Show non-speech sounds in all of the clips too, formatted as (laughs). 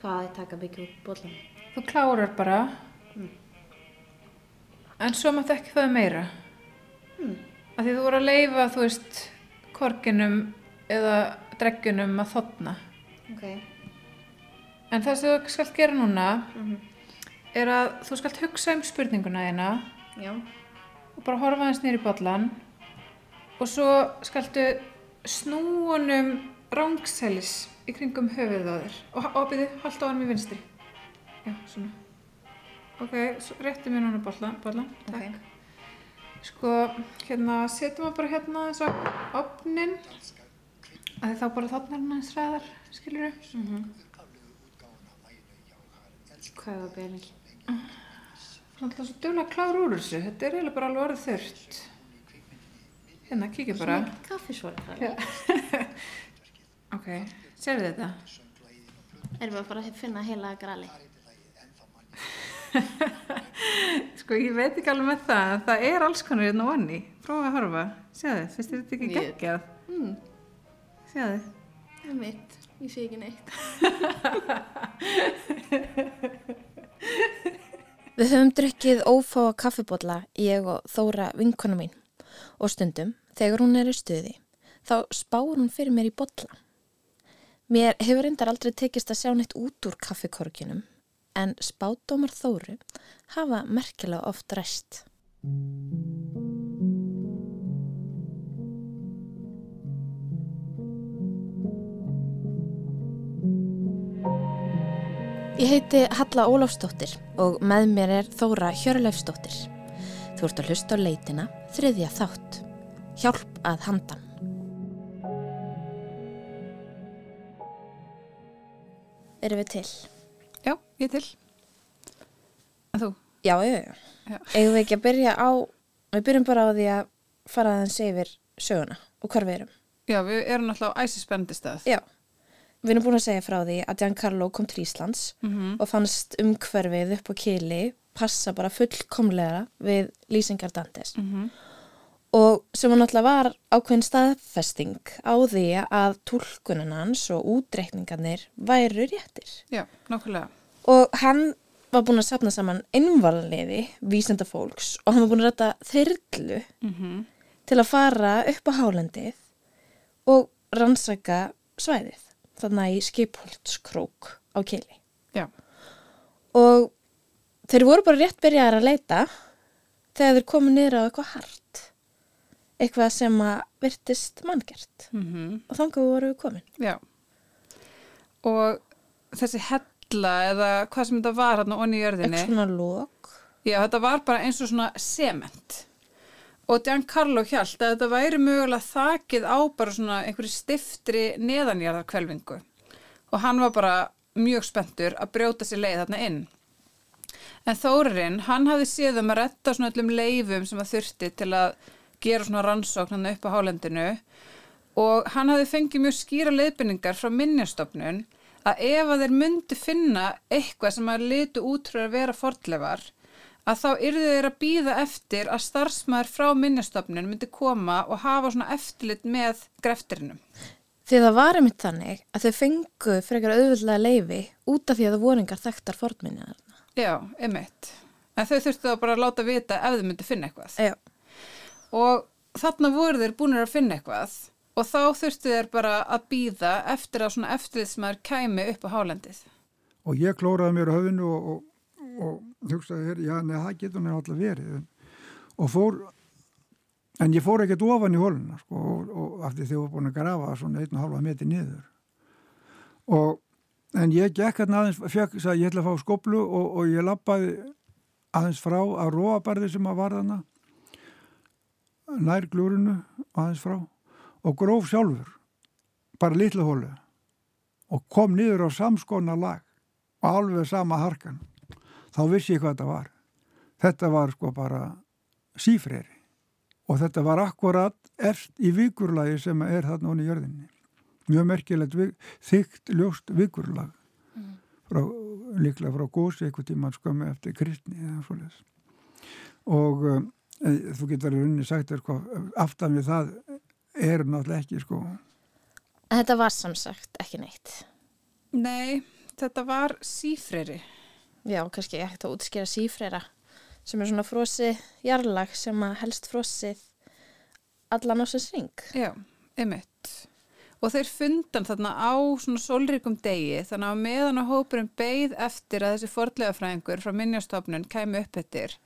Hvað er taka byggja út bóllan? Þú klárar bara. En svo máttu ekki fæða meira. Mm. Því þú voru að leifa, þú veist, korginum eða dreggjunum að þotna. Ok. En það sem þú skalt gera núna Mm er að þú skalt hugsa um spurninguna þína Já. og bara horfa hans nýri bollan og svo skaltu snúunum rángsælis í kringum höfuðið á þér og opið halda á hann með vinstri. Já, svona. Ok, svo réttu mér núna bollan, bollan. Ok. Takk. Sko, hérna, setjum við bara hérna þess að opnin að því þá bara þarna er hann aðeins ræðar, skilur við? Mm Hvað var beðin? Það er alltaf svo duglega klár úr þessu, þetta er eiginlega bara alveg orðið þurrt. Hérna, kíkja bara. Kaffisvara það. (laughs) Ok, sérðu þetta? Erum við að fara að finna heila grali? (laughs) Sko, ég veit ekki alveg með það, en það er alls konar hérna onni. Prófa að horfa. Sjáðu, finnst þér þetta ekki geggjað? Mm. Sjáðu. Það er mitt. Ég sé ekki neitt. (laughs) Við höfum drukkið ófáa kaffibotla, ég og Þóra vinkona mín og stundum, þegar hún er í stuði, þá spáur hún fyrir mér í botla. Mér hefur reyndar aldrei tekist að sjá neitt út úr kaffikorkinum, en spátdómar Þóru hafa merkilega oft ræst. Ég heiti Halla Ólafsdóttir og með mér er Þóra Hjörleifsdóttir. Þú ert að hlusta á leitina, þriðja þátt. Hjálp að handan. Erum við til? Já, ég til. En þú? Já, já, já. Já. Eigum við ekki að byrja á, við byrjum bara á því að fara aðeins yfir söguna og hvar við erum. Já, við erum náttúrulega á æsispennandi stað. Já. Við erum búin að segja frá því að Giancarlo kom til Íslands Mm og fannst umhverfið upp á kili passa bara fullkomlega við lýsingar Dantes. -hmm. Og sem hann náttúrulega var ákveðin staðfesting á því að túlkunin hans og útreikningarnir væru réttir. Já, nákvæmlega. Og hann var búin að sapna saman innvalliði vísenda fólks og hann var búin að rætta þyrlu Mm til að fara upp á hálendið og rannsaka svæðið þarna í skipholtskrók á kili. Já. Og þeir voru bara rétt byrjaðar að leita þegar þeir komu niður á eitthvað hart. Eitthvað sem að virtist manngert. Mm Og þannig voru við komin. Já. Og þessi hella eða hvað sem þetta var hérna onni í jörðinni. Eitthvað svona lók. Já, þetta var bara eins og svona sement. Og Giancarlo hjælt að þetta væri mögulega þakið á bara svona einhverju stiftri neðanjarðarkvelvingu. Og hann var bara mjög spenntur að brjóta sér leið þarna inn. En Þórarinn, hann hafði séð um að retta svona öllum leifum sem að þurfti til að gera svona rannsókn hann upp á hálendinu og hann hafði fengið mjög skýra leiðbynningar frá minnjastofnun að ef að þeir myndu finna eitthvað sem að litu útrúið að vera fordleifar að þá yrðu þeir að býða eftir að starfsmæður frá minnjastofnun myndi koma og hafa svona eftirlit með greftirinnum. Því það var einmitt þannig að þau fengu frekar auðvöldlega leifi út af því að það voru engar þekktar fornminniðar. Já, einmitt. En þau þurftu þá bara að láta vita ef þau myndi finna eitthvað. Já. Og þarna voru þeir búinir að finna eitthvað. Og þá þurftu þeir bara að býða eftir að svona eftirlitsmaður kæmi upp á hálendið. og ég klóraði mér höfðinu og, og, og hugsaði hér, já, neða, það getur hann alltaf verið. Og fór en ég fór ekkert ofan í holuna sko, og, og af því þau var búin að grafa svona einn og halva metri niður. Og en ég gekk hérna aðeins, fekk, sagði ég ætla að fá skoplu og, ég lappaði aðeins frá að róabarði sem að var þarna nær glúrinu aðeins frá og gróf sjálfur bara litla hólu og kom niður á samskona lag og alveg sama harkan. Þá vissi ég hvað þetta var. Þetta var sko bara sífreri. Og þetta var akkurat efst í vikurlagi sem er þarna onni í jörðinni. Mjög merkilegt þygt ljóst vikurlag frá, líklega frá gósi eitthvað tíma skömmu eftir kristni og um, þú getur verið runni sagt sko, aftan við það er náttúrulega ekki sko En þetta var samsagt ekki neitt. Nei, þetta var sífreri. Já, kannski ekki að útskýra sífrera sem er svona frosið jarlag sem að helst frosið allan á sér ring. Já, einmitt. Og þeir fundan þarna á svona sólríkum degi þannig að meðan á hópurinn beigð eftir að þessi fordlegafræðingur frá minnjastofnun kæmi upp eftir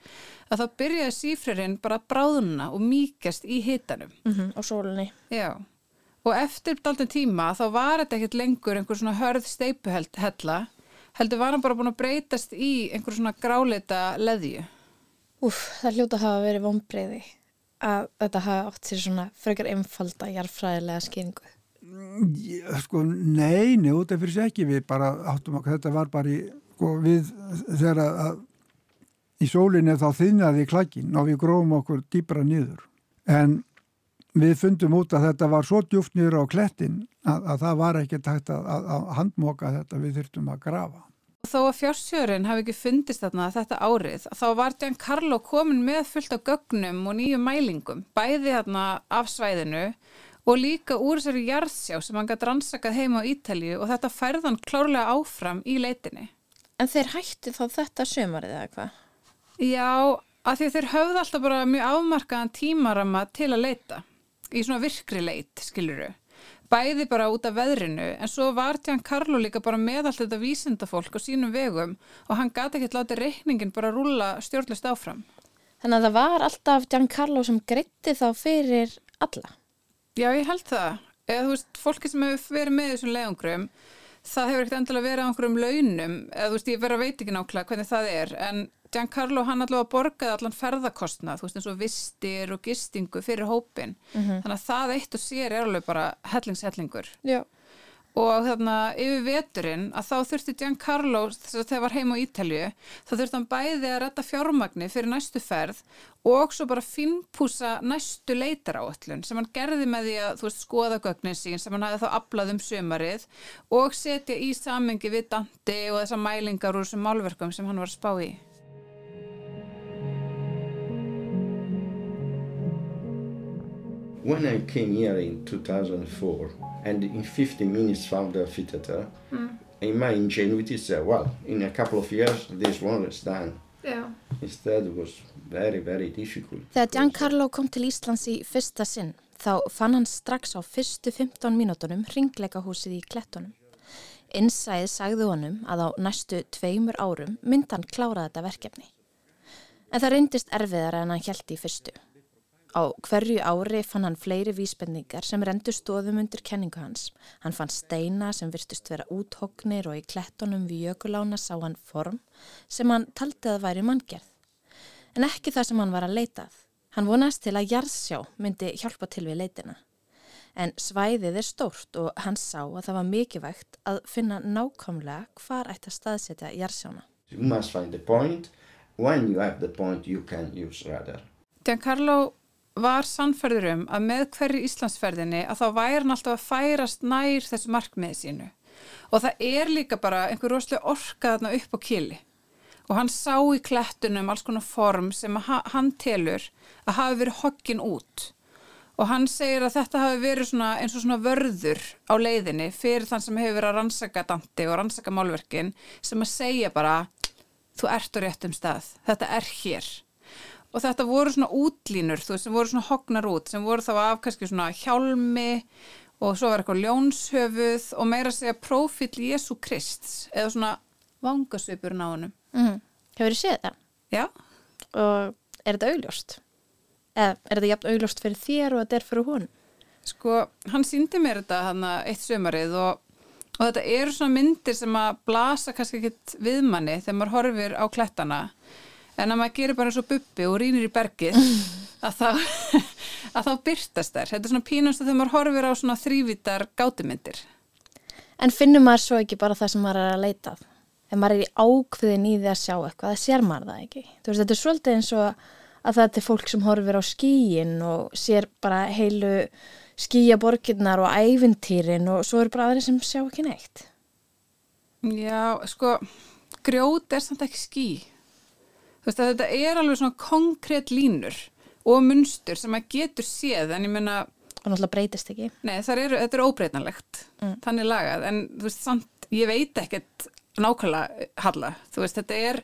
að þá byrjaði sífrerinn bara að bráðuna og mýkast í hitanum. Mm -hmm, á sólunni. Já, og eftir daldin tíma þá var þetta ekkert lengur einhver svona hörð steipuhella heldur var hann bara búin að breytast í einhver svona gráleita leðju. Úf, það hljóta að hafa verið vonbreyði að þetta hafa átt sér svona frekar einfalda jarfræðilega skýringu. Sko, nei, nei, út af fyrir sig ekki. Við bara áttum okkur, þetta var bara í, sko, við þegar að, í sólinni þá þinnaði klakkin og við grófum okkur dýbra niður. En við fundum út að þetta var svo djúft niður á klettin að, að það var ekki tægt að, að, að handmoka þetta. Við þurftum að grafa. Þó að fjársjörun hafi ekki fundist þarna þetta árið, þá var Giancarlo komin með fullt af gögnum og nýju mælingum, bæði þarna af svæðinu og líka úr þessari jarðsjá sem hann gæti rannsakað heima á Ítalju og þetta færðan klárlega áfram í leitinni. En þeir hætti þá þetta sömarið eða hvað? Já, af því að þeir höfðu alltaf bara mjög afmarkaðan tímarama til að leita, í svona virkri leit, skiluru. Bæði bara út af veðrinu, en svo var Giancarlo líka bara með allt þetta vísindafólk á sínum vegum og hann gæti ekki látið reikningin bara rúla stjórnlist áfram. Þannig að það var alltaf Giancarlo sem greitti þá fyrir alla. Já, ég held það. Eða þú veist, fólki sem hefur verið með þessum leiðungrum, það hefur ekkert endilega verið á einhverjum launum, eða þú veist, ég verið að veit ekki nákvæmlega hvernig það er, en Giancarlo hann allavega borgaði allan ferðakostnað, þú veist, eins og vistir og gistingu fyrir hópin. Þannig að það eitt og sér er alveg bara hellingshellingur. Já. Og þarna yfir veturinn að þá þurfti Giancarlo, þess að þegar var heim á Ítalju, þá þurfti hann bæði að retta fjármagni fyrir næstu ferð og svo bara finnpúsa næstu leitar áallun sem hann gerði með því að veist skoða gögnin sín sem hann hafði þá aflað um sömarið og setja í samengi við Dante og þessar mælingar úr þessum málverkum sem hann var að spá í. When I came here in 2004 and in 15 minutes found the amphitheater, in my ingenuity said, well, in a couple of years this one is done. Já. Instead it was very, very difficult. Þegar Giancarlo kom til Íslands í fyrsta sinn, þá fann hann strax á fyrstu 15 mínútonum ringleikahúsið í klettunum. Innsæð sagði honum að á næstu tveimur árum mynd hann klára þetta verkefni. En það reyndist erfiðar en hann hjælti í fyrstu. Á hverju ári fann hann fleiri vísbendingar sem rendu stóðum undir kenningu hans. Hann fann steina sem virtust vera úthognir og í klettunum við jökulána sá hann form sem hann taldi að væri manngerð. En ekki það sem hann var að leitað. Hann vonast til að jarðsjá myndi hjálpa til við leitina. En svæðið er stórt og hann sá að það var mikilvægt að finna nákvæmlega hvar ætti að staðsetja jarðsjána. You must find the point. When you have the point you can use radar. Giancarlo var sannferður um að með hverju Íslandsferðinni að þá væri hann alltaf að færast nær þessu markmiði sínu. Og það er líka bara einhver rosalega orka þarna upp á kili. Og hann sá í klettunum alls konar form sem ha hann telur að hafi verið hoggin út. Og hann segir að þetta hafi verið svona eins og svona vörður á leiðinni fyrir þann sem hefur verið að rannsaka Dante og rannsaka málverkin sem að segja bara þú ert á réttum stað, þetta er hér og þetta voru svona útlínur þú veist, sem voru svona hognar út sem voru þá af kannski svona hjálmi og svo var eitthvað ljónshöfuð og meira að segja prófill Jésu Krist eða svona vangasvipur náðunum Mm. Hefur þið séð það? já, Og er þetta augljóst? Eða er þetta jafn augljóst fyrir þér og þetta er fyrir hún? sko, hann síndi mér þetta hann eitt sömarið og, og þetta eru svona myndir sem að blasa kannski ekkit viðmanni þegar maður horfir á klettana en að maður gerir bara eins og bubbi og rýnir í bergið (laughs) að þá, (laughs) að þá byrtast þær þetta er svona pínast þegar maður horfir á svona þrývítar gátumyndir En finnur maður svo ekki bara það sem maður er að leita að? Ef maður er í ákveðin í því að sjá eitthvað, það sér maður það ekki. Þú veist, þetta er svolítið eins og að það er fólk sem horfir á skíin og sér bara heilu skíjaborginnar og ævintýrin og svo eru bara aðri sem sjá ekki neitt. Já, sko, grjót er samt ekki ský. Þú veist að þetta er alveg svona konkrétt línur og munstur sem maður getur séð en ég meina, Og náttúrulega breytist ekki. nei, eru, þetta er óbreytanlegt, þannig lagað, en þú veist, samt, ég veit ekkert nákvæmlega halla, þú veist, þetta er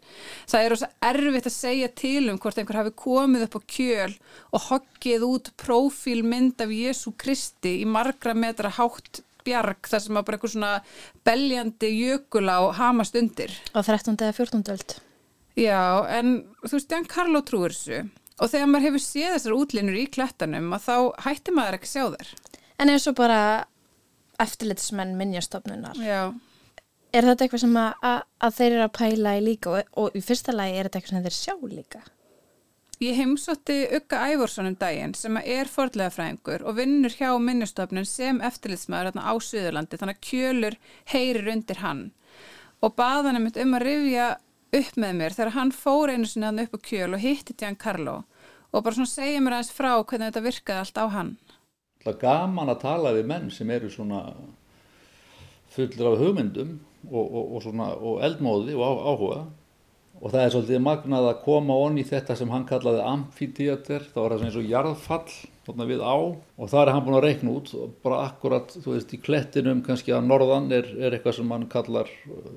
það er rosa erfitt að segja til um hvort einhver hafi komið upp á kjöl og hoggið út prófílmynd af Jésu Kristi í margra metra hátt bjarg þar sem að bara eitthvað svona beljandi jökul á hamast undir á 13. eða 14. öld. Já, en þú veist, Jan Karlo trúir þessu og þegar maður hefur séð þessar útlínur í klettanum að þá hætti maður ekki sjá þær En eins og bara eftirlitsmenn minnjastofnunar. Já, Er þetta eitthvað sem að, að, þeir eru að pæla í líka og, og í fyrsta lagi er þetta eitthvað sem þeir sjá líka? Ég heimsótti Ugga Ævorsson um daginn sem er fordlega fræðingur og vinnur hjá minnustofnun sem eftirlitsmaður á Suðurlandi þannig að kjölur heyrir undir hann og baða hann einmitt um að rifja upp með mér þegar hann fór einu sinni hann upp á kjöl og hitti Jan Carlo og bara svona segja mér aðeins frá hvernig þetta virkaði allt á hann. Það er gaman að tala við menn sem eru svona fullir af hugmyndum og, og, og, og eldmóði og áhuga og það er svolítið magnað að koma onni í þetta sem hann kallaði amfiteater, það var það eins og jarðfall við á. Og það er hann búin að reikna út og bara akkurat, þú veist, í klettinum kannski að norðan er, er eitthvað sem hann kallar uh,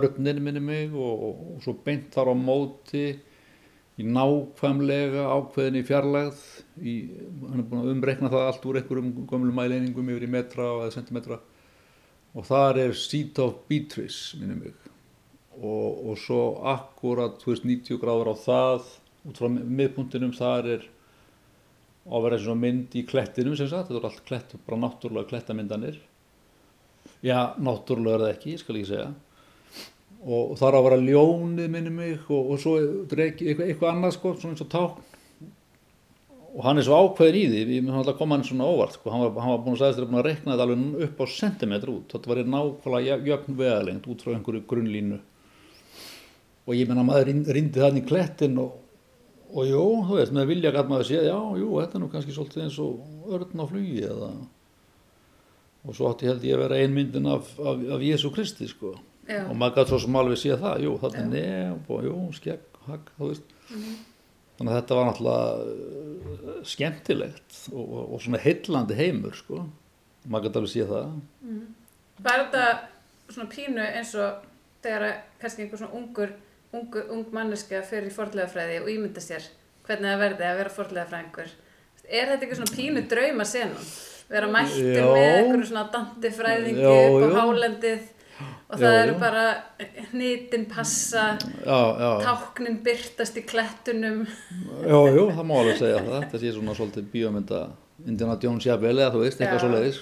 örninn minni mig og, og svo beint þar á móti í nákvæmlega ákveðinni fjarlægð. Í, hann er búin að umreikna það allt úr einhverjum gömlum mæleiningum yfir í metra eða sentimetra. Og þar er Seat of Beatrice minni mig og, og svo akkurat þú veist 90 gráður á það út frá miðpuntinum þar er á að vera eins og mynd í klettinum sem sagt, þetta er allt klett, bara náttúrulega klettamyndanir já, náttúrulega er það ekki, ég skal ekki segja. Og þar á að vera ljónið minni mig og, og svo dregi, eitthvað, eitthvað annað sko, svona eins og tákn. Og hann er svo ákveðin í því, við höfum alltaf komað hann svona óvart sko, hann var, hann var búin að segja þess að búin að rekna þetta alveg upp á sentimetr út, þetta var nákvæmlega jöfn veðalengt út frá einhverju grunnlínu og ég menna maður rindi þannig klettin og, og jú, þú veist, með vilja gæt maður séð, já, jú, þetta er nú kannski svolítið eins og örn á flugi eða og svo átti held ég að vera einmyndin af, af, af Jésu Kristi sko. Já. og maður gæti svo sem alveg séð það, jú, þetta er nefn og jú, skegg, hagg, þú veist. Þannig að þetta var náttúrulega uh, skemmtilegt og, og, og svona heillandi heimur sko. Maður gæti alveg séð það. Var þetta svona pínu eins og þegar kannski einhver svona ungur, ungur ung manneska fyrir fordlegafræði og ímynda sér hvernig það verði að vera fordlegafræðingur. Er þetta ekki svona pínu drauma senum? Vera mættur Já. með einhverju svona dantifræðingu upp á hálendið og það Já, eru já. bara hnitin passa, táknin byrtast í klettunum. já, jú, það má alveg segja það þetta sé svona svolítið bíómynda Indiana Jones jafnvel eða þú veist, eitthvað Já. svo leiðis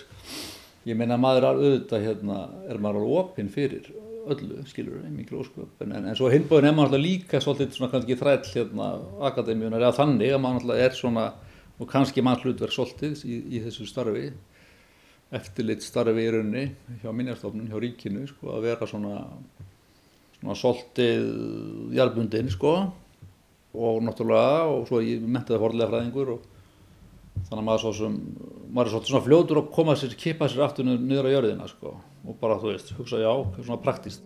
ég meina maður er auðvitað hérna, er maður alveg opinn fyrir öllu, skilur mikil ósköp. En, en, svo hinbóðin er maður alltaf líka svolítið svona kannski þræll hérna akademíunar eða þannig að maður alltaf er svona og kannski mann hlutverk svolítið í, í þessu starfi eftirlit starfi í raunni hjá minjastofnun, hjá ríkinu sko, að vera svona svona svolítið jarðbundin sko og náttúrulega og svo ég menti það forlega fræðingur og þannig að maður, svo sem, maður er svolítið svona fljótur að koma sér, kipa sér aftur niður á jörðina sko og bara þú veist, hugsa já, svona praktist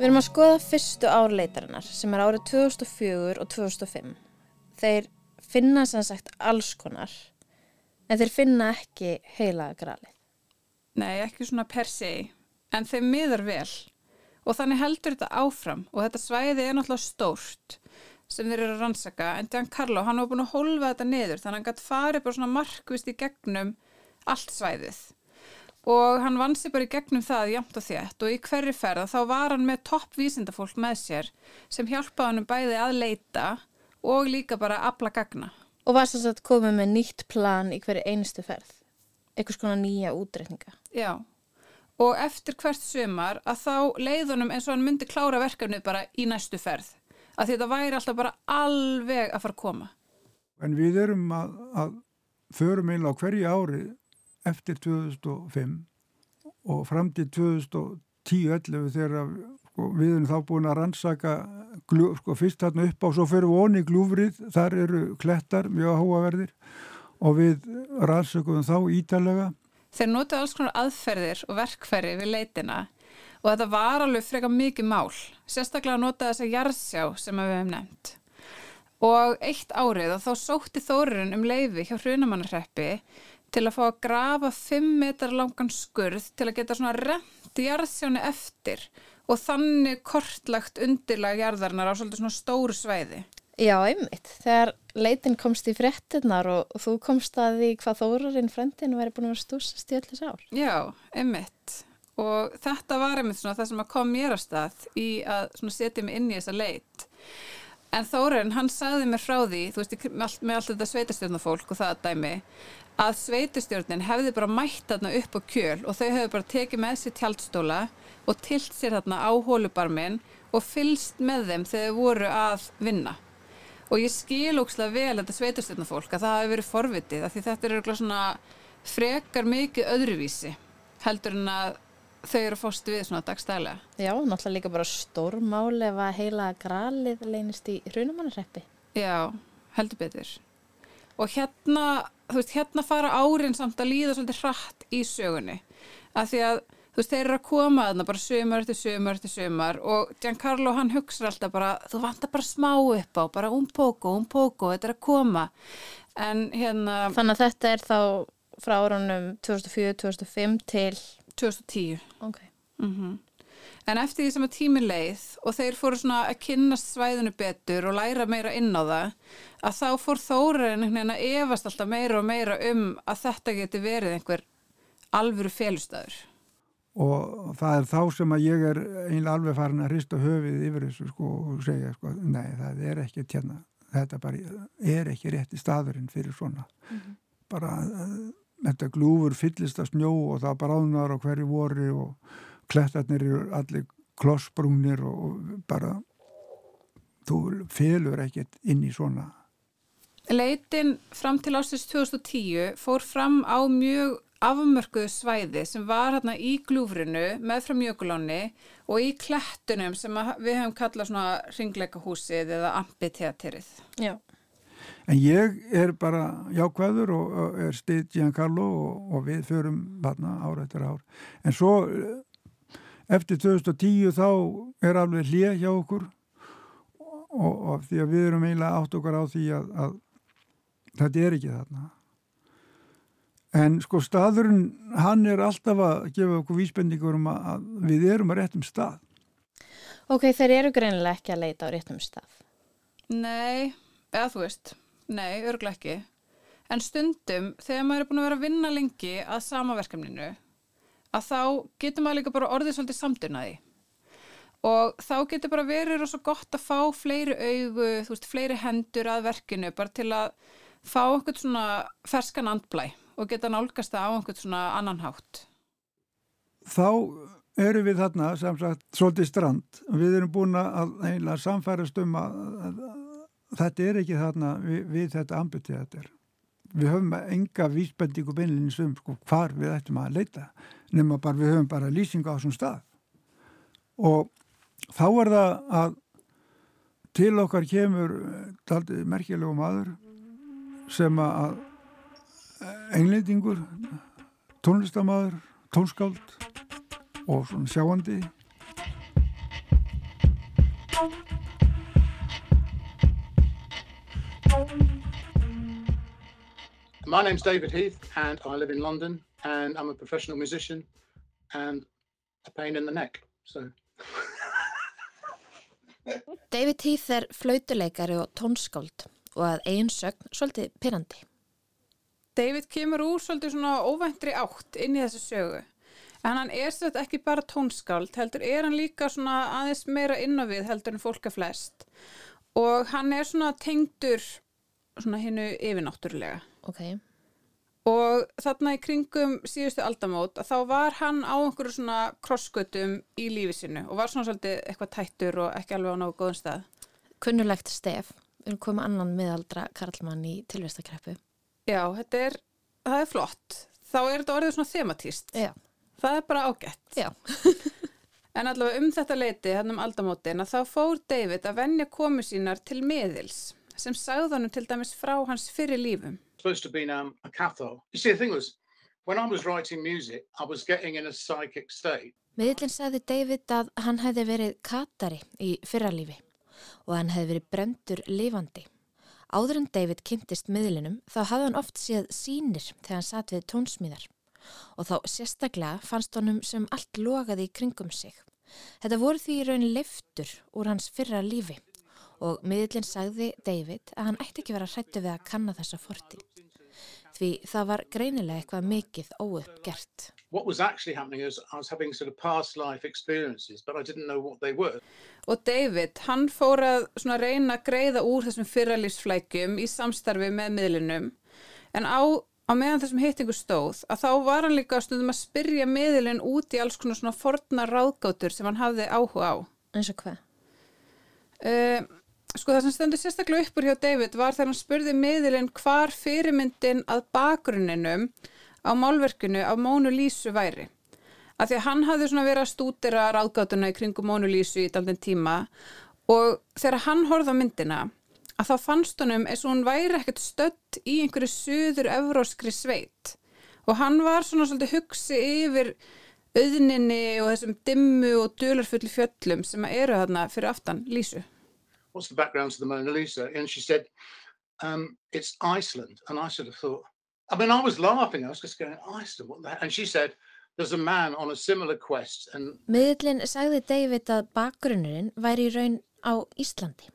Við erum að skoða fyrstu árleitarinnar sem er árið 2004 og 2005. Þeir finna sem sagt alls konar en þeir finna ekki heilaga gralið. Nei, ekki svona per se, en þeim miðar vel og þannig heldur þetta áfram og þetta svæði er náttúrulega stórt sem þeir eru að rannsaka en Giancarlo, hann var búin að hólfa þetta niður þannig að hann gætt farið bara svona markvist í gegnum allt svæðið og hann vann sér bara í gegnum það jæmt og þétt og í hverri ferða þá var hann með topp vísindafólk með sér sem hjálpaði hann bæði að leita og líka bara að afla gagna. Og var sem sagt komið með nýtt plan í hverju einustu ferð. Eitthvað svona nýja útreikninga. Já, og eftir hvert sumar að þá leiðunum eins og hann myndi klára verkefnið bara í næstu ferð. Að þetta væri alltaf bara alveg að fara að koma. En við erum að, að förum einlega á hverju ári eftir 2005 og fram til 2010-11 þegar sko, við erum þá búin að rannsaka glu, sko, fyrst þarna upp á svo fyrir voni glúfrið, þar eru klettar mjög háaverðir og við rannsökum þá ítalega Þeir notuðu alls konar aðferðir og verkferði við leitina og þetta var alveg frekar mikið mál. Sérstaklega að nota þessa jarðsjá sem við hefum nefnt. Og eitt árið og þá sótti Þórurinn um leifi hjá hrunamannarreppi til að fá að grafa 5 metrar langan skurð til að geta svona rent jarðsjáni eftir og þannig kortlagt undirlag jarðarinnar á svolítið svona stóru svæði. Já, einmitt. Þegar leitin komst í fréttinnar og þú komst að því hvað þórarinn frendin væri búin að vera stúsast í öllu sár. Já, einmitt. Og þetta var einmitt svona það sem að kom mér að stað í að setja mig inn í þessa leit. En Þórarinn, hann sagði mér frá því, þú veist, með allt, með allt þetta sveitastjórnafólk og það dæmi, að sveitastjórnin hefði bara mætt þarna upp á kjöl og þau hefði bara tekið með sér tjaldstóla og tilt sér þarna á hólubarmin og fylst með þeim þegar þau voru að vinna. Og ég skil ókslega vel þetta sveitastjórnafólk að það hafi verið forvitið af því þetta er frekar mikið öðruvísi heldur en að þau eru að fást við svona dagstælega. Já, náttúrulega líka bara stórmál ef að heila gralið leynist í hrunumannarreppi. Já, heldur betur. Og hérna, þú veist, hérna fara árin samt að líða svolítið hratt í sögunni. Af því að, þú veist, þeir eru að koma þarna bara sömur eftir sömur eftir sömur og Giancarlo hann hugsa alltaf bara, þú vantar bara smá upp á, bara un poco, un poco, þetta er að koma. En hérna, Þannig að þetta er þá frá árunum 2004-2005 til... 2010. Ok. Mm En eftir því sem að tími leið og þeir fóru svona að kynnast svæðinu betur og læra meira inn á það að þá fór veginn að efast alltaf meira og meira um að þetta geti verið einhver alvöru félustæður. og það er þá sem að ég er einlega alveg farin að hrista höfið yfir þessu sko og segja sko, nei það er ekki tjena, þetta bara er ekki rétti staðurinn fyrir svona bara uh, þetta glúfur fyllist að snjó og það bráðnar á hverju voru og klettarnir eru allir klossbrúnir og bara þú felur ekkert inn í svona Leitin fram til ásins 2010 fór fram á mjög afmörkuðu svæði sem var hérna í glúfrinu með frá mjögulónni og í klettunum sem við hefum kallað svona ringleikahúsið eða ampiteaterið. Já. En ég er bara jákvæður og er stið Giancarlo og, og við förum þarna ár eftir ár. En svo eh, eftir 2010 þá er alveg hlið hjá okkur og, og því að við erum eiginlega átt okkar á því að, að þetta er ekki þarna. En sko staðurinn, hann er alltaf að gefa okkur vísbendingur um að, að við erum að réttum stað. Ok, þeir eru greinilega ekki að leita á réttum stað. Nei, eða þú veist, nei, örglega ekki. En stundum, þegar maður er búin að vera að vinna lengi að sama verkefninu, að þá getur maður líka bara orðið svolítið samdurnaði. Og þá getur bara verið rosa gott að fá fleiri augu, þú veist, fleiri hendur að verkinu, bara til að fá einhvern svona ferskan andblæ og geta nálgast það á einhvern svona annan hátt. þá erum við þarna sem sagt svolítið strand við erum búin að eiginlega samfærast um að, að þetta er ekki þarna við, við þetta ambutið við höfum enga vísbendingu beinlinni um sko, hvar við ættum að leita nema bara við höfum bara lýsingu á þessum stað. Og þá er það að til okkar kemur taldið merkjulegu maður sem að englendingur tónlistamæður, tónskáld og svona sjáandi My name's David Heath, and I live in London, and I'm a professional musician and a pain in the neck. So, (laughs) David Heath er flautuleikari og tónskáld og að eigin sögn svolítið pyrrandi. David kemur úr svolítið svona óvæntri átt inn í þessu sögu. En hann er sett ekki bara tónskáld, heldur er hann líka svona aðeins meira inn á við heldur en fólka flest. Og hann er svona tengdur svona hinnu yfirnáttúrulega. Ok, Og þarna í kringum síðustu aldamót að þá var hann á einhverju svona krossgötum í lífi sinu og var svona svolítið eitthvað tættur og ekki alveg á nógu góðum stað. kunnulegt stef. Erum komið annan miðaldra karlmann í tilvistakreppu. Já, þetta er, það er flott. Þá er þetta orðið svona thematíst. Já. Það er bara ágætt. Já. (laughs) En allavega um þetta leiti, hann um aldamótin, að þá fór David að venja komu sínar til miðils sem sagði hann til dæmis frá hans fyrir lífum. Supposed to been um, a cathol. You see, the thing was, when I was writing music, I was getting in a psychic state. Miðlinn sagði David að hann hefði verið katari í fyrralífi og hann hefði verið brendur lifandi. Áður en David kynntist miðlinum þá hafði hann oft séð sínir þegar hann satt við tónsmíðar og þá sérstaklega fannst honum sem allt logaði í kringum sig. Þetta voru því raun leiftur úr hans fyrra lífi og miðlinn sagði David að hann ætti ekki vera hrættu við að kanna þessa forti. Því það var greinilega eitthvað mikið óuppgert. What was actually happening is I was having sort of past life experiences, but I didn't know what they were. Og David, hann fór að svona reyna að greiða úr þessum fyrralífsflækjum í samstarfi með miðlinum. En á, á meðan þessum heitingu stóð, að þá var hann líka stundum að spyrja miðlin út í alls konar svona forna ráðgátur sem hann hafði áhuga á. Eins og hvað? Uh, sko það sem stendur sérstaklega uppur hjá David var þegar hann spurði miðlin hvar fyrirmyndin að bakgrunninum á málverkinu af Mónu Lísu væri. Af því að hann hafði svona verið að stúdira ráðgátuna í kringum Mónu Lísu í daldinn tíma og þegar hann horfði á myndina að þá fannst honum eins og hún væri ekkert stött í einhverju söður evróskri sveit og hann var svona svolítið hugsi yfir auðninni og þessum dimmu og dölarfulli fjöllum sem eru þarna fyrir aftan Lísu. What's the background to the Mona Lisa? And she said, um, it's Iceland. And I sort of thought, I mean, I was laughing. I was just going, Iceland, what the heck? And she said, there's a man on a similar quest. And Miðlinn sagði David að bakgrunnurinn væri í raun á Íslandi.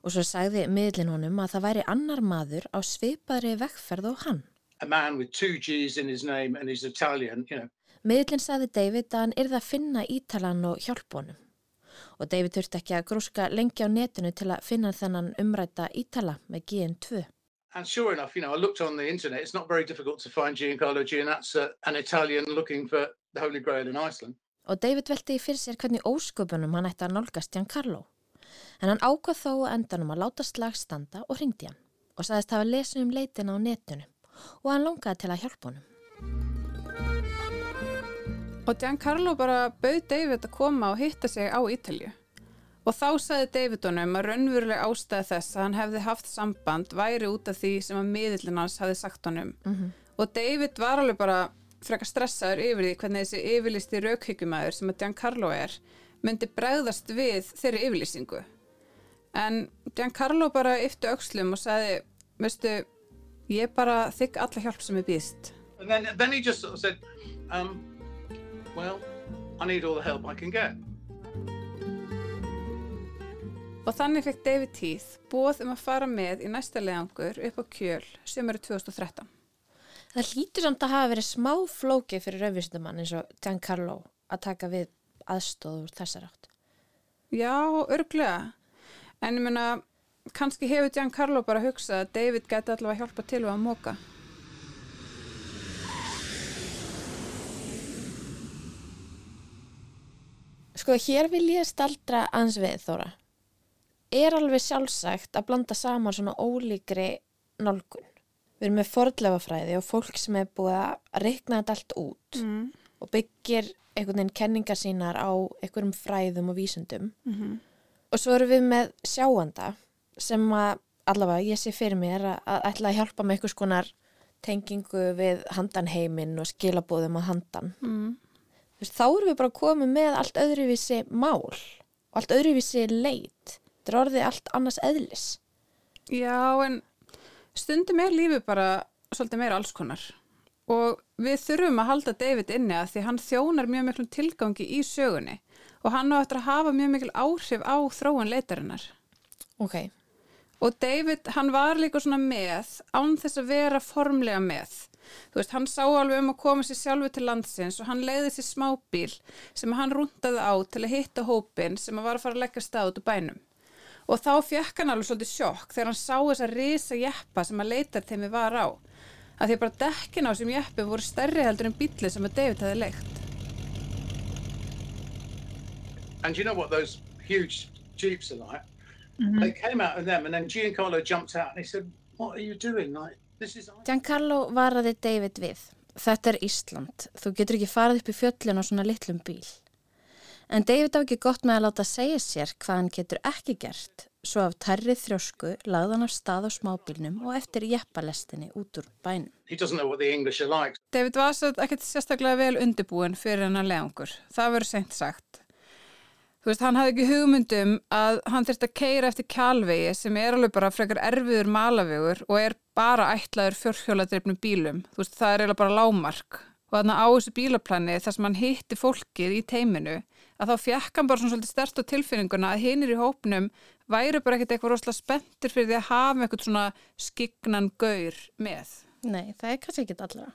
Og svo sagði miðlinn honum að það væri annar maður á svipaðri vekkferð og hann. a man with two G's in his name and he's Italian, you know. Miðlinn sagði David að hann yrði að finna Ítalan og hjálp honum. Og David þurfti ekki að grúska lengi á netinu til að finna þennan umræta Ítala með GN2. And sure enough, you know, I looked on the internet. It's not very difficult to find Giancarlo Giannazza, an Italian looking for the Holy Grail in Iceland. Og David velti í fyrir sér hvernig ósköpunum hann ætti að nálgast Giancarlo. En hann ákvað þó að endanum að láta slag standa og hringdi hann og sagðist hafa lesið um leitin á netinu og hann longaði til að hjálpa honum. Og Giancarlo bara bauð David að koma og hitta sig á Ítalju. Og þá sagði David honum að raunveruleg ástæði þess að hann hefði haft samband væri út af því sem að miðillin hans hefði sagt honum. Og David var alveg bara frekar stressaður yfir því hvernig þessi yfirlisti raukhyggjumæður sem að Giancarlo er myndi bregðast við þeirri yfirlýsingu. En Giancarlo bara yfti öxlum og sagði, veistu, ég bara þykk alla hjálp sem er býðst. And then, then he just said, um, well, I need all the help I can get. Og þannig fekk David Heath bóð um að fara með í næsta leiðangur upp á kjöl sömuru 2013. Það hlýtur samt að hafa verið smá flókið fyrir rauðvísindumann eins og Giancarlo að taka við aðstóð úr þessar átt. Já, örglega. En ég meina, kannski hefur Giancarlo bara hugsað að David geti allavega hjálpa til við að móka. Sko, hér vil ég staldra ans við, Þóra. Er alveg sjálfsagt að blanda saman svona ólíkri nálgun. Við erum með fordlefafræði og fólk sem er búið að reikna þetta allt út Mm. og byggir einhvern veginn kenningar sínar á einhverjum fræðum og vísundum. Mm Og svo erum við með sjáanda sem að allavega ég sé fyrir mér að, að ætla að hjálpa með einhvers konar tengingu við handanheiminn og skilabóðum á handan. Mm. Veist, þá erum við bara komið með allt öðruvísi mál og allt öðruvísi leit. Þetta er orðið allt annars eðlis. Já, en stundum er lífið bara svolítið meira alls konar. Og við þurfum að halda David inni að því hann þjónar mjög miklum tilgangi í sögunni og hann á eftir að hafa mjög mikil áhrif á þróun leitarinnar. Ok, Og David, hann var líka svona með, án þess að vera formlega með. Þú veist, hann sá alveg um að koma sér sjálfu til landsins og hann leiði sér smábíl sem hann rúndaði á til að hitta hópin sem að var að fara að leggja stað út úr bænum. Og þá fekk hann alveg svolítið sjokk þegar hann sá þessa risa jeppa sem að leitarteimi var á. Að því að bara dekkin á sem jeppi voru stærri heldur en bílið sem að David hefði leikt. And you know what those huge jeeps are like? They came out of them, and then Giancarlo jumped out and he said, "What are you doing? Like this is." Giancarlo varaði David við. Þetta er Ísland. Þú getur ekki farið upp í fjöllin á svona litlum bíl. En David á ekki gott með að láta segja sér hvað hann getur ekki gert. Svo af tærri þrjósku lagði hann af stað á smábílnum og eftir jeppalestinni út úr bænum. Like. David var satt ekkert sérstaklega vel undirbúin fyrir hennar leðangur. Það verður seint sagt. Þú veist, hann hafði ekki hugmyndum að hann þurfti að keira eftir kjálvegi sem er alveg bara frekar erfiður malavegur og er bara ætlaður fjórhjóladreifnum bílum. Þú veist, það er eiginlega bara lámark. Og þannig á þessu bílaplani þar sem hann hitti fólkið í teiminu að þá fjekk hann bara svona svolítið stert á tilfinninguna að hinir í hópnum væru bara ekkert eitthvað rosalega spenntir fyrir því að hafa eitthvað svona skignan gaur með. Nei, það er kannski ekki allra.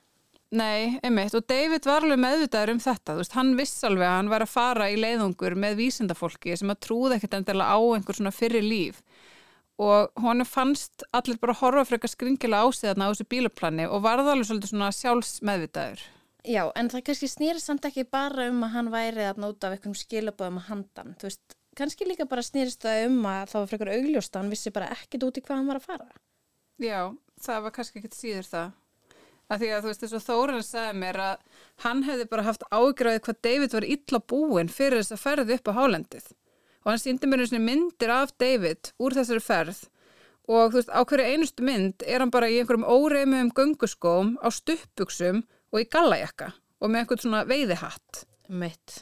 Nei, einmitt, og David var alveg meðvitaður um þetta, þú veist, hann viss alveg að hann var að fara í leiðungur með vísindafólki sem að trúða ekkert endilega á einhver svona fyrri líf og hann fannst allir bara horfa frekar skringilega á sig þarna á þessu bílaplani og varða alveg svolítið svona sjálfsmeðvitaður. Já, en það kannski snýri samt ekki bara um að hann væri að nota af einhverjum skilabóðum að handan, þú veist, kannski líka bara snýrist það um að það var frekar augljóst að hann vissi bara ekkit út í hvað hann var að fara. Já, það var kannski ekkert síður það. Af því að þú veist þess að Þóran sagði mér að hann hefði bara haft ágræðið hvað David var illa búinn fyrir þess að ferði upp á hálendið. Og hann síndi mér einu myndir af David úr þessari ferð og þú veist á hverju einustu mynd er hann bara í einhverjum óreimum gönguskóm á stuppuksum og í gallajakka og með einhvern svona veiðihatt. Mitt.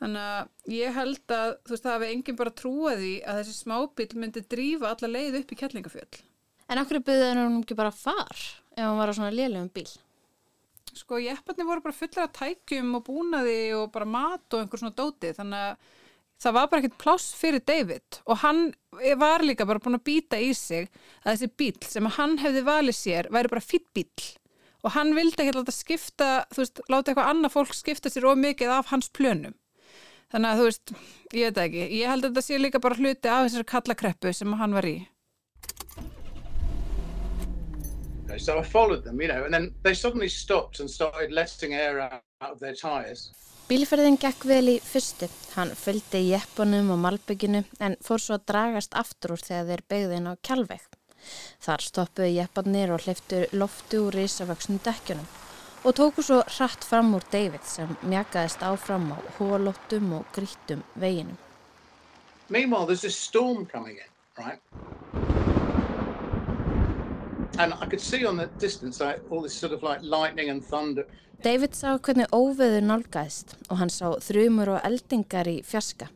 Þannig að ég held að þú veist það hefði enginn bara trúið í að þessi smábíl myndi drífa alla leið upp í kettlingafjöld. En okkur byggði hann ekki bara far ef hann var á svona lélegum bíl? Sko jepparnir voru bara fullar af tækjum og búnaði og bara mat og einhver svona dóti þannig að það var bara ekkert pláss fyrir David og hann var líka bara búin að býta í sig að þessi bíl sem hann hefði valið sér væri bara fýtt bíl og hann vildi ekki láta skipta, þú veist, láta eitthvað annað fólk skipta sér ómikið af hans plönum. Þannig að þú veist, ég veit ekki, ég held að þetta sé líka bara hluti af þessari kallakreppu sem hann var í. Okay, so I followed them, you know, and then they suddenly stopped and started letting air out of their tyres. Bílferðin gekk vel í fyrstu. Hann fylgdi jeppunum og malbygginu en fór svo að dragast aftur úr þegar þeir begðin á kjálveg. Þar stoppuði jeppanir og hleyftu loftu úr risavöksnum dekkjunum og tóku svo hratt fram úr David sem mjakaðist áfram á hólóttum og grítum veginum. Meanwhile, there's this storm coming in, right? And I could see on the distance like all this sort of like lightning and thunder. David sá hvernig óveður nálgæðist og hann sá þrjumur og eldingar í fjaska.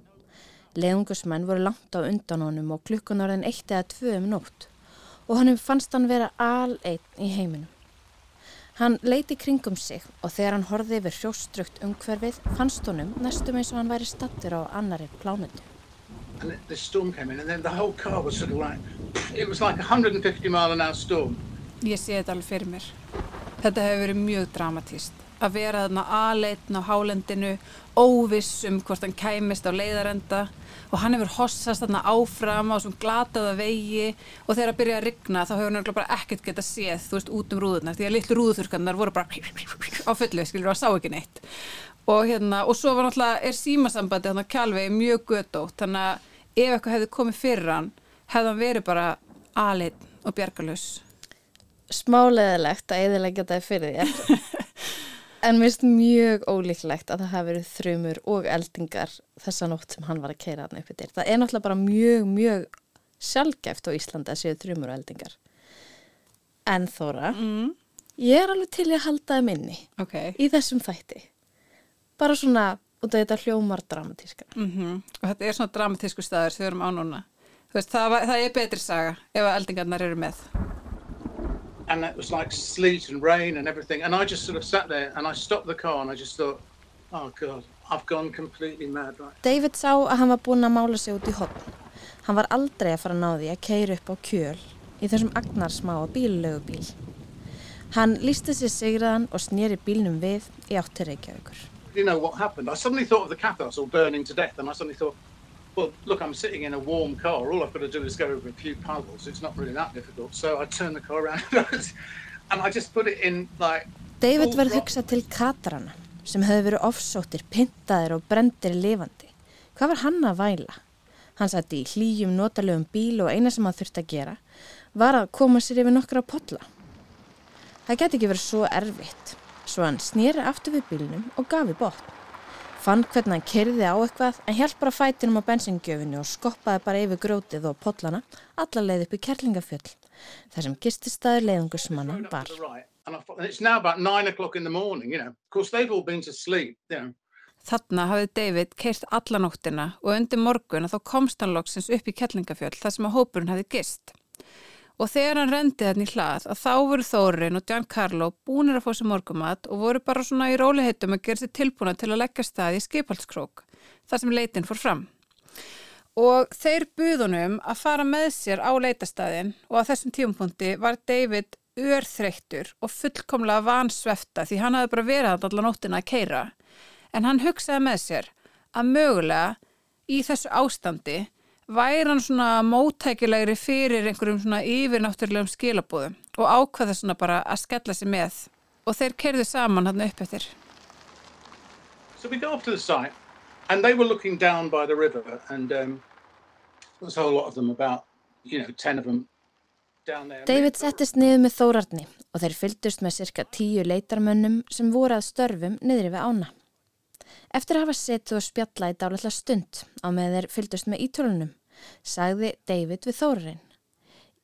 Leðungusmenn voru langt á undan honum og klukkun orðin eitt eða tvö um nótt og hann fannst hann vera al einn í heiminum. Hann leiti kringum sig og þegar hann horfið yfir hrjóstrukt umhverfið fannst honum næstum eins og hann væri stattur á annari plánundu. And the- storm came in and then the whole car was sort of like, it was like a 150 mile an hour storm. Ég sé þetta alveg fyrir mér. Þetta hefur verið mjög dramatíst. Að vera þarna aðleitn á hálendinu, óviss um hvort hann kæmist á leiðarenda og hann hefur hossast þarna áfram á svona glataða vegi og þegar að byrja að rigna þá hefur hann bara ekkert getað séð, þú veist, út um rúðurnar því að litlu rúðurþurkarnar voru bara á fullu, skilur, og sá ekki neitt. Og hérna, og svo var náttúrulega, er símasambandi þannig að kjálvegi mjög gödótt, þannig að ef eitthvað hefði komið fyrir hann, hefði hann verið bara aðleitn og bjargalus. Smáleðilegt að eðilegja þetta fyrir þér. (laughs) En mér finnst mjög ólíklegt að það hafi verið þrjumur og eldingar þessa nótt sem hann var að keira hann upp yfir. Það er náttúrulega bara mjög, mjög sjálfgæft á Íslandi að séu þrjumur og eldingar. En Þóra, Mm. ég er alveg til í að halda það minni Ok. í þessum þætti. Bara svona út af þetta hljómar dramatíska. Mm Og þetta er svona dramatísku staður sem við erum á núna. Veist, það, var, það er betri saga ef að eldingarnar eru með. And it was like sleet and rain and everything. And I just sort of sat there and I stopped the car and I just thought, oh God, I've gone completely mad, right? David sá að hann var búinn að mála sig út í hopn. Hann var aldrei að fara að ná því að keira upp á kjöl í þessum agnarsmáa bíllögubíl. Hann lísti sér sigraðan og snýri bílnum við í átti Reykjavíkur. You know what happened? I suddenly thought of the Cathars all burning to death. And I suddenly thought, well, look, I'm sitting in a warm car. All I've got to do is go over a few puddles. It's not really that difficult. So I turned the car around (laughs) and I just put it in like David verð hugsað til katarana sem hefði verið ofsóttir, pyntaðir og brendir lifandi. Hvað var hann að væla? Hann sætti í hlýjum notalegum bíl og eina sem hann þurfti að gera var að koma sér yfir nokkra podla. Það geti ekki verið svo erfitt, svo hann snýri aftur við bílnum og gafi botn. Fann hvernig hann kerði á eitthvað en hjálp bara fætinum á bensingjöfinu og skoppaði bara yfir grótið og podlana alla leið upp í Kerlingafjöll, þar sem gististæður leiðungusmanna var. Þarna hafði David keirt alla nóttina og undir morgun að þá komst hann loksins upp í Kettlingafjöld þar sem að hópurinn hafði gist. Og þegar hann rendi þarna í hlað að þá voru Þórin og Giancarlo búinir að fá sér morgumat og voru bara svona í róliheitum að gera sér tilbúna til að leggja stað í skipaldskrók þar sem leitin fór fram. Og þeir buðunum að fara með sér á leitastæðin og á þessum tíumpunkti var David örþreyttur og fullkomlega vansvefta því hann hafði bara verið hann allar nóttina að keira. En hann hugsaði með sér að mögulega í þessu ástandi væri hann svona móttækilegri fyrir einhverjum svona yfirnáttúrulegum skilabúðum og ákvaði svona bara að skella sig með og þeir kerðu saman hann upp eftir. So we go off to the site, and they were looking down by the river, and um, there's a whole lot of them, about you know, ten of them down there. David settist niður með Þórarni og þeir fylgdust með cirka tíu leitarmönnum sem voru að störfum niðri við ána. Eftir að hafa setið og spjalla í dálætla stund á með þeir fylgdust með ítölunum, sagði David við Þórarin.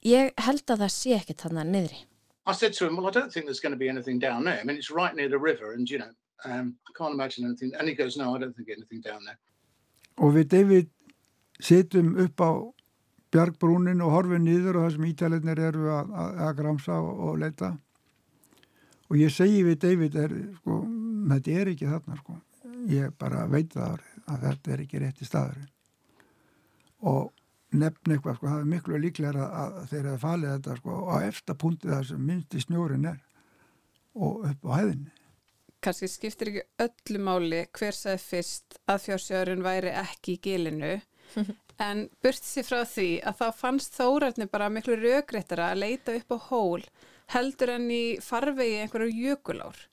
Ég held að það sé ekkert þarna niðri. I said to him, "Well, I don't think there's going to be anything down there. I mean, it's right near the river, and you know, um, I can't imagine anything." And he goes, "No, I don't think anything down there." og við David situm upp á bjargbrúnin og horfum niður og það sem ítalinnir eru að, að, að gramsa og, og leita og ég segi við David er, sko, þetta er ekki þarna sko. Ég bara veit það að þetta er ekki rétti staður og nefn eitthvað sko, það er miklu líklega að þeir hefði falið þetta sko, á eftir punktið það sem minnsti snjórin er og upp á hæðinni. Kannski skiptir ekki öllu máli hver sagði fyrst að fjársjörun væri ekki í gilinu (laughs) en burt sér frá því að þá fannst þórarni bara miklu raugréttara að leita upp á hól heldur en í farvegi einhverju jökulár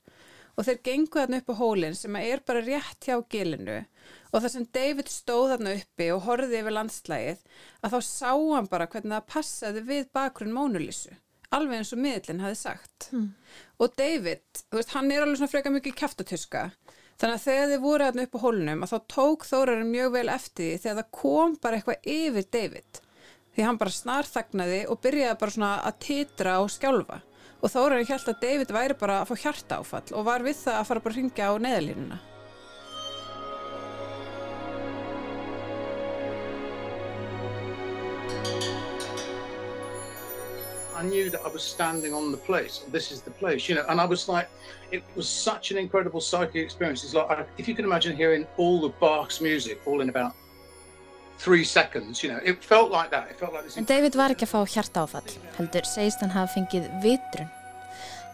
og þeir gengu þarna upp á hólinn sem er bara rétt hjá gilinu. Og það sem David stóð þarna uppi og horfið yfir landslægið að þá sá hann bara hvernig það passaði við bakgrunn Mónulísu alveg eins og miðlinn hafi sagt. Mm. og David, þú veist, hann er alveg svona freka mikið kæftatuska þannig að þegar þið voru aðna upp á hólunum að þá tók Þórarinn mjög vel eftir því þegar það kom bara eitthvað yfir David. Því hann bara snarþagnaði og byrjaði bara svona að titra og skjálfa og Þórarinn held að David væri bara að fá hjarta áfall og var við það að fara bara að ringja á neðalínuna I knew that I was standing on the place. This is the place, you know. And I was like, it was such an incredible psychic experience. It's like, if you can imagine hearing all of Bach's music all in about like like. En David var ekki að fá hjarta áfall, heldur segist hann hafa fengið vitrun.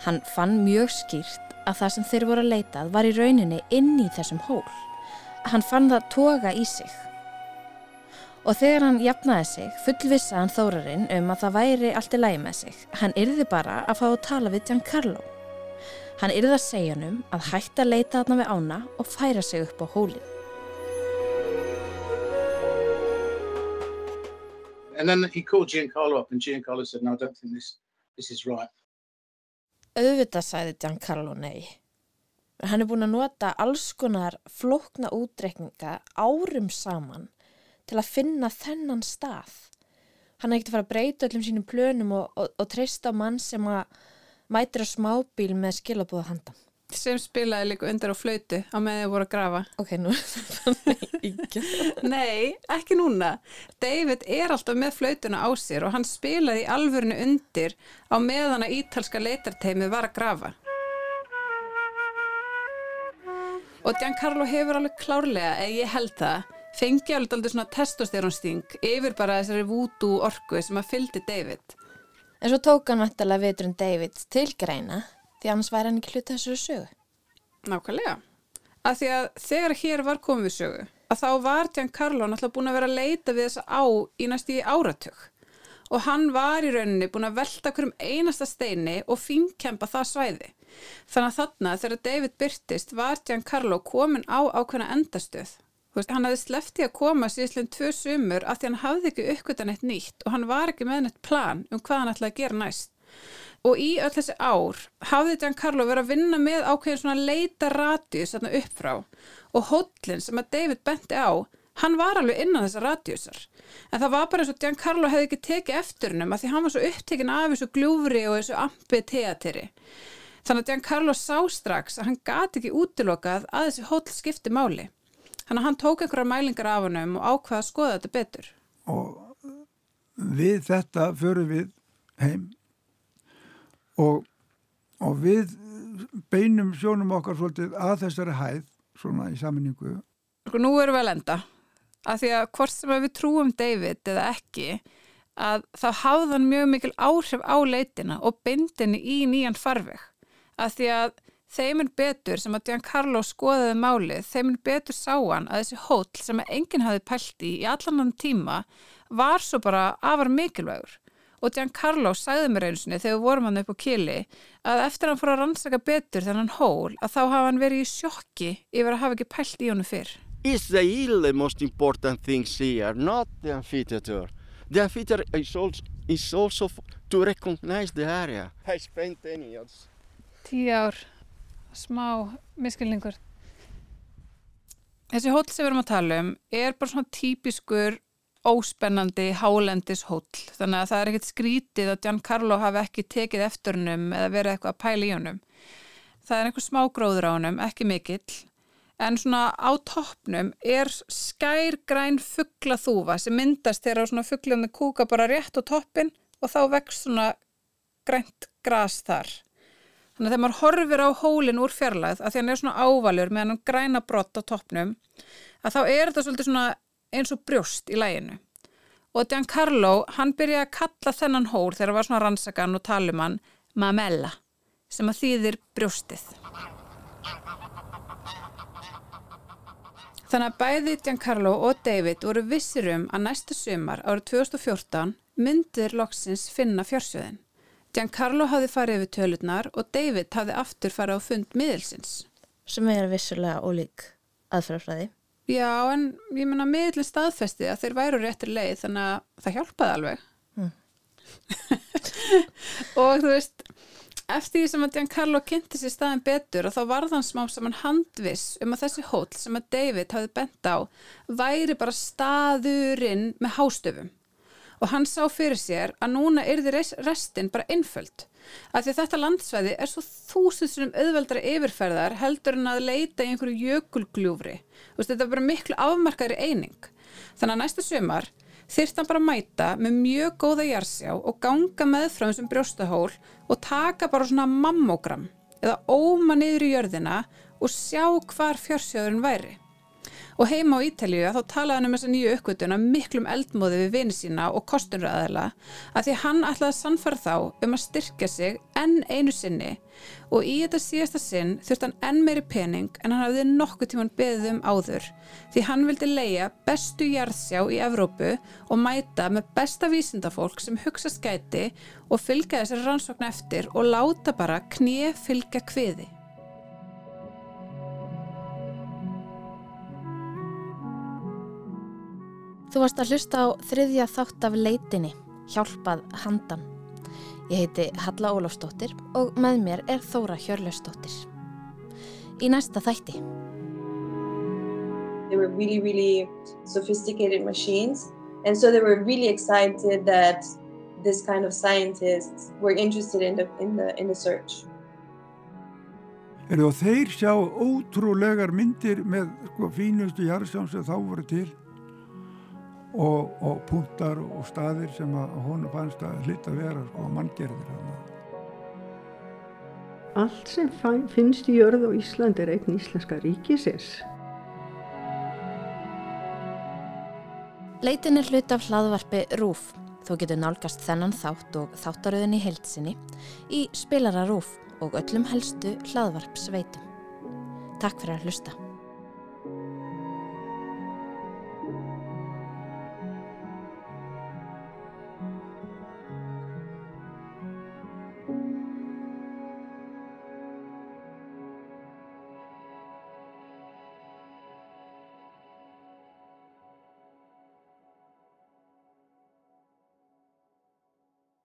Hann fann mjög skýrt að það sem þeir voru að leitað var í rauninni inn í þessum hól. Hann fann það toga í sig. Og þegar hann jafnaði sig, fullvissa hann þórarinn um að það væri allt í lægi með sig. Hann yrði bara að fá að tala við Giancarlo. Hann yrði að segja hann um að hætta að leita þarna við ána og færa sig upp á hólinn. And then he called Giancarlo up and Giancarlo said, no, I don't think this, this is right. Auðvitað sæði Giancarlo nei. Hann er búin að nota alls konar flókna útreikninga árum saman til að finna þennan stað. Hann er ekkert að fara að breyta öllum sínum plönum og, og, og treysta á mann sem að mætir á smábíl með skilabúða handan. Sem spilaði líka undir á flautu á með þið voru að grafa Ok, nú. (laughs) Nei, ekki núna. David er alltaf með flautuna á sér og hann spilaði í alvörinu undir á meðan að ítalska leitarteimið var að grafa. Og Giancarlo hefur alveg klárlega, eða ég held það, fengi alveg aldrei svona testosterónsting yfir bara þessari vútu orku sem að fylgdi David. En svo tók hann vantarlega vitrun David til greina því annars væri hann ekki hluta þessu sögu. Nákvæmlega. Að því að þegar hér var komið sögu, að þá var Giancarlo náttúrulega búin að vera að leita við þessa á í næst í áratug. Og hann var í rauninni búin að velta hverjum einasta steini og finkempa það svæði. Þannig að þarna þegar David byrtist var Giancarlo komin á ákveðna endastöð. Veist, hann hafði sleftið að koma síðan tvö sumur af því hann hafði ekki uppgötan eitt nýtt og hann var ekki með neitt plan um hvað hann ætlaði að gera næst. Og í öll þessi ár hafði Giancarlo verið að vinna með ákveðin svona leita radius þarna upp frá og hóllin sem að David benti á, hann var alveg innan þessar radiusar. En það var bara eins og Giancarlo hefði ekki tekið eftir hennum að því hann var svo upptekinn af þessu gljúfri og þessu ampi teateri. Þannig að Giancarlo sá strax að hann gati ekki útilokað að þessi hóll skipti máli. Þannig að hann tók einhverja mælingar af honum og ákvaða að skoða þetta betur. og við þetta förum við heim og, og við beinum sjónum okkar svolítið að þessari hæð svona í saminningu Sko nú erum við að lenda. Að því að hvort sem við trúum David eða ekki að þá hafði hann mjög mikil áhrif á leitina og bindinni í nýjan farveg. Að því að þeim er betur sem að Giancarlo skoðaði málið, þeim er betur sá hann að þessi hóll sem enginn hafi pælt í í allan hann tíma var svo bara afar mikilvægur og Giancarlo sagði mér einu sinni þegar við vorum hann upp á kili að eftir að hann fór að rannsaka betur þennan hól að þá hafa hann verið í sjokki yfir að hafa ekki pælt í honum fyrr Is the hill the most important things here, not the amphitheater. The amphitheater is also, is also to recognize the area. I spent 10 years. Tíu ár, smá miskilningur. Þessi hóll sem við erum að tala um er bara svona típiskur óspennandi hálendis hóll. Þannig að það er ekkert skrítið að Giancarlo hafi ekki tekið eftir hennum eða verið eitthvað að pæla í honum. Það er einhver smá gróður á honum, ekki mikill. En svona á toppnum er skærgræn fugglaþúfa sem myndast þegar svona fugglandi kúka bara rétt á toppin og þá vex svona grænt gras þar. Þannig að þegar maður horfir á hólinn úr fjarlæð að því hann er svona ávalur með hann græna brott á toppnum að þá er þetta svolítið svona eins og brjóst í læginu. Og Giancarlo, hann byrjaði að kalla þennan hól þegar það var svona rannsakan og talumann Mamella sem að þýðir brjóstið. Þannig að bæði Giancarlo og David voru vissir um að næsta sumar árið 2014 myndir loksins finna fjársjöðin. Giancarlo hafði farið yfir tölurnar og David hafði aftur farið á fund miðilsins. sem er vissulega ólík aðferðafræði. Já, en ég menna miðlinn staðfesti að þeir væru réttir leið þannig að það hjálpaði alveg. (laughs) og þú veist, eftir því sem að Giancarlo kynnti sér staðin betur og þá varð hann smá saman handviss um að þessi hóll sem að David hafði bent á væri bara staðurinn með hástöfum. Og hann sá fyrir sér að núna yrði res- restin bara einföld. Af því að þetta landsvæði er svo þúsundsunum auðveldra yfirferðar heldur en að leita í einhverju jökulgljúfri. Þetta er bara miklu afmarkaðri eining. Þannig að næsta sumar þyrft hann bara að mæta með mjög góða jarsjá og ganga með frá þessum brjóstahól og taka bara svona mammogram eða óma niður í jörðina og sjá hvar fjársjóðurinn væri. Og heima á Ítalíu þá talaði hann um þessa nýju uppgötuna miklum eldmóði við vini sína og kostunraðala að því hann ætlaði að sannfara þá um að styrkja sig enn einu sinni og í þetta síðasta sinn þurfti hann enn meiri pening en hann hafði nokkuð tíman beðið um áður því hann vildi leia bestu jarðsjá í Evrópu og mæta með besta vísindafólk sem hugsa skæti og fylgja þessari rannsókn eftir og láta bara knið fylgja kviði. Þú varst að hlusta á þriðja þátt af leitinni, hjálpað handan. Ég heiti Halla Ólafsdóttir og með mér er Þóra Hjörlausdóttir. Í næsta þætti. They were really, really sophisticated machines. And so they were really excited that this kind of scientists were interested in the, in the, in the search. Er og þeir sjá ótrúlegar myndir með sko, fínustu jarðsjám sem þá voru til og, og punktar og staðir sem að hún fannst að hlitt að vera sko, manngerðir. þarna. Allt sem finnst í jörð á Íslandi er eign íslenska ríkisins. Leitin er hlut af hlaðvarpi RÚF. Þú getur nálgast þennan þátt og þáttaröðin í heilsinni í spilara RÚF og öllum helstu hlaðvarp sveitum. Takk fyrir að hlusta.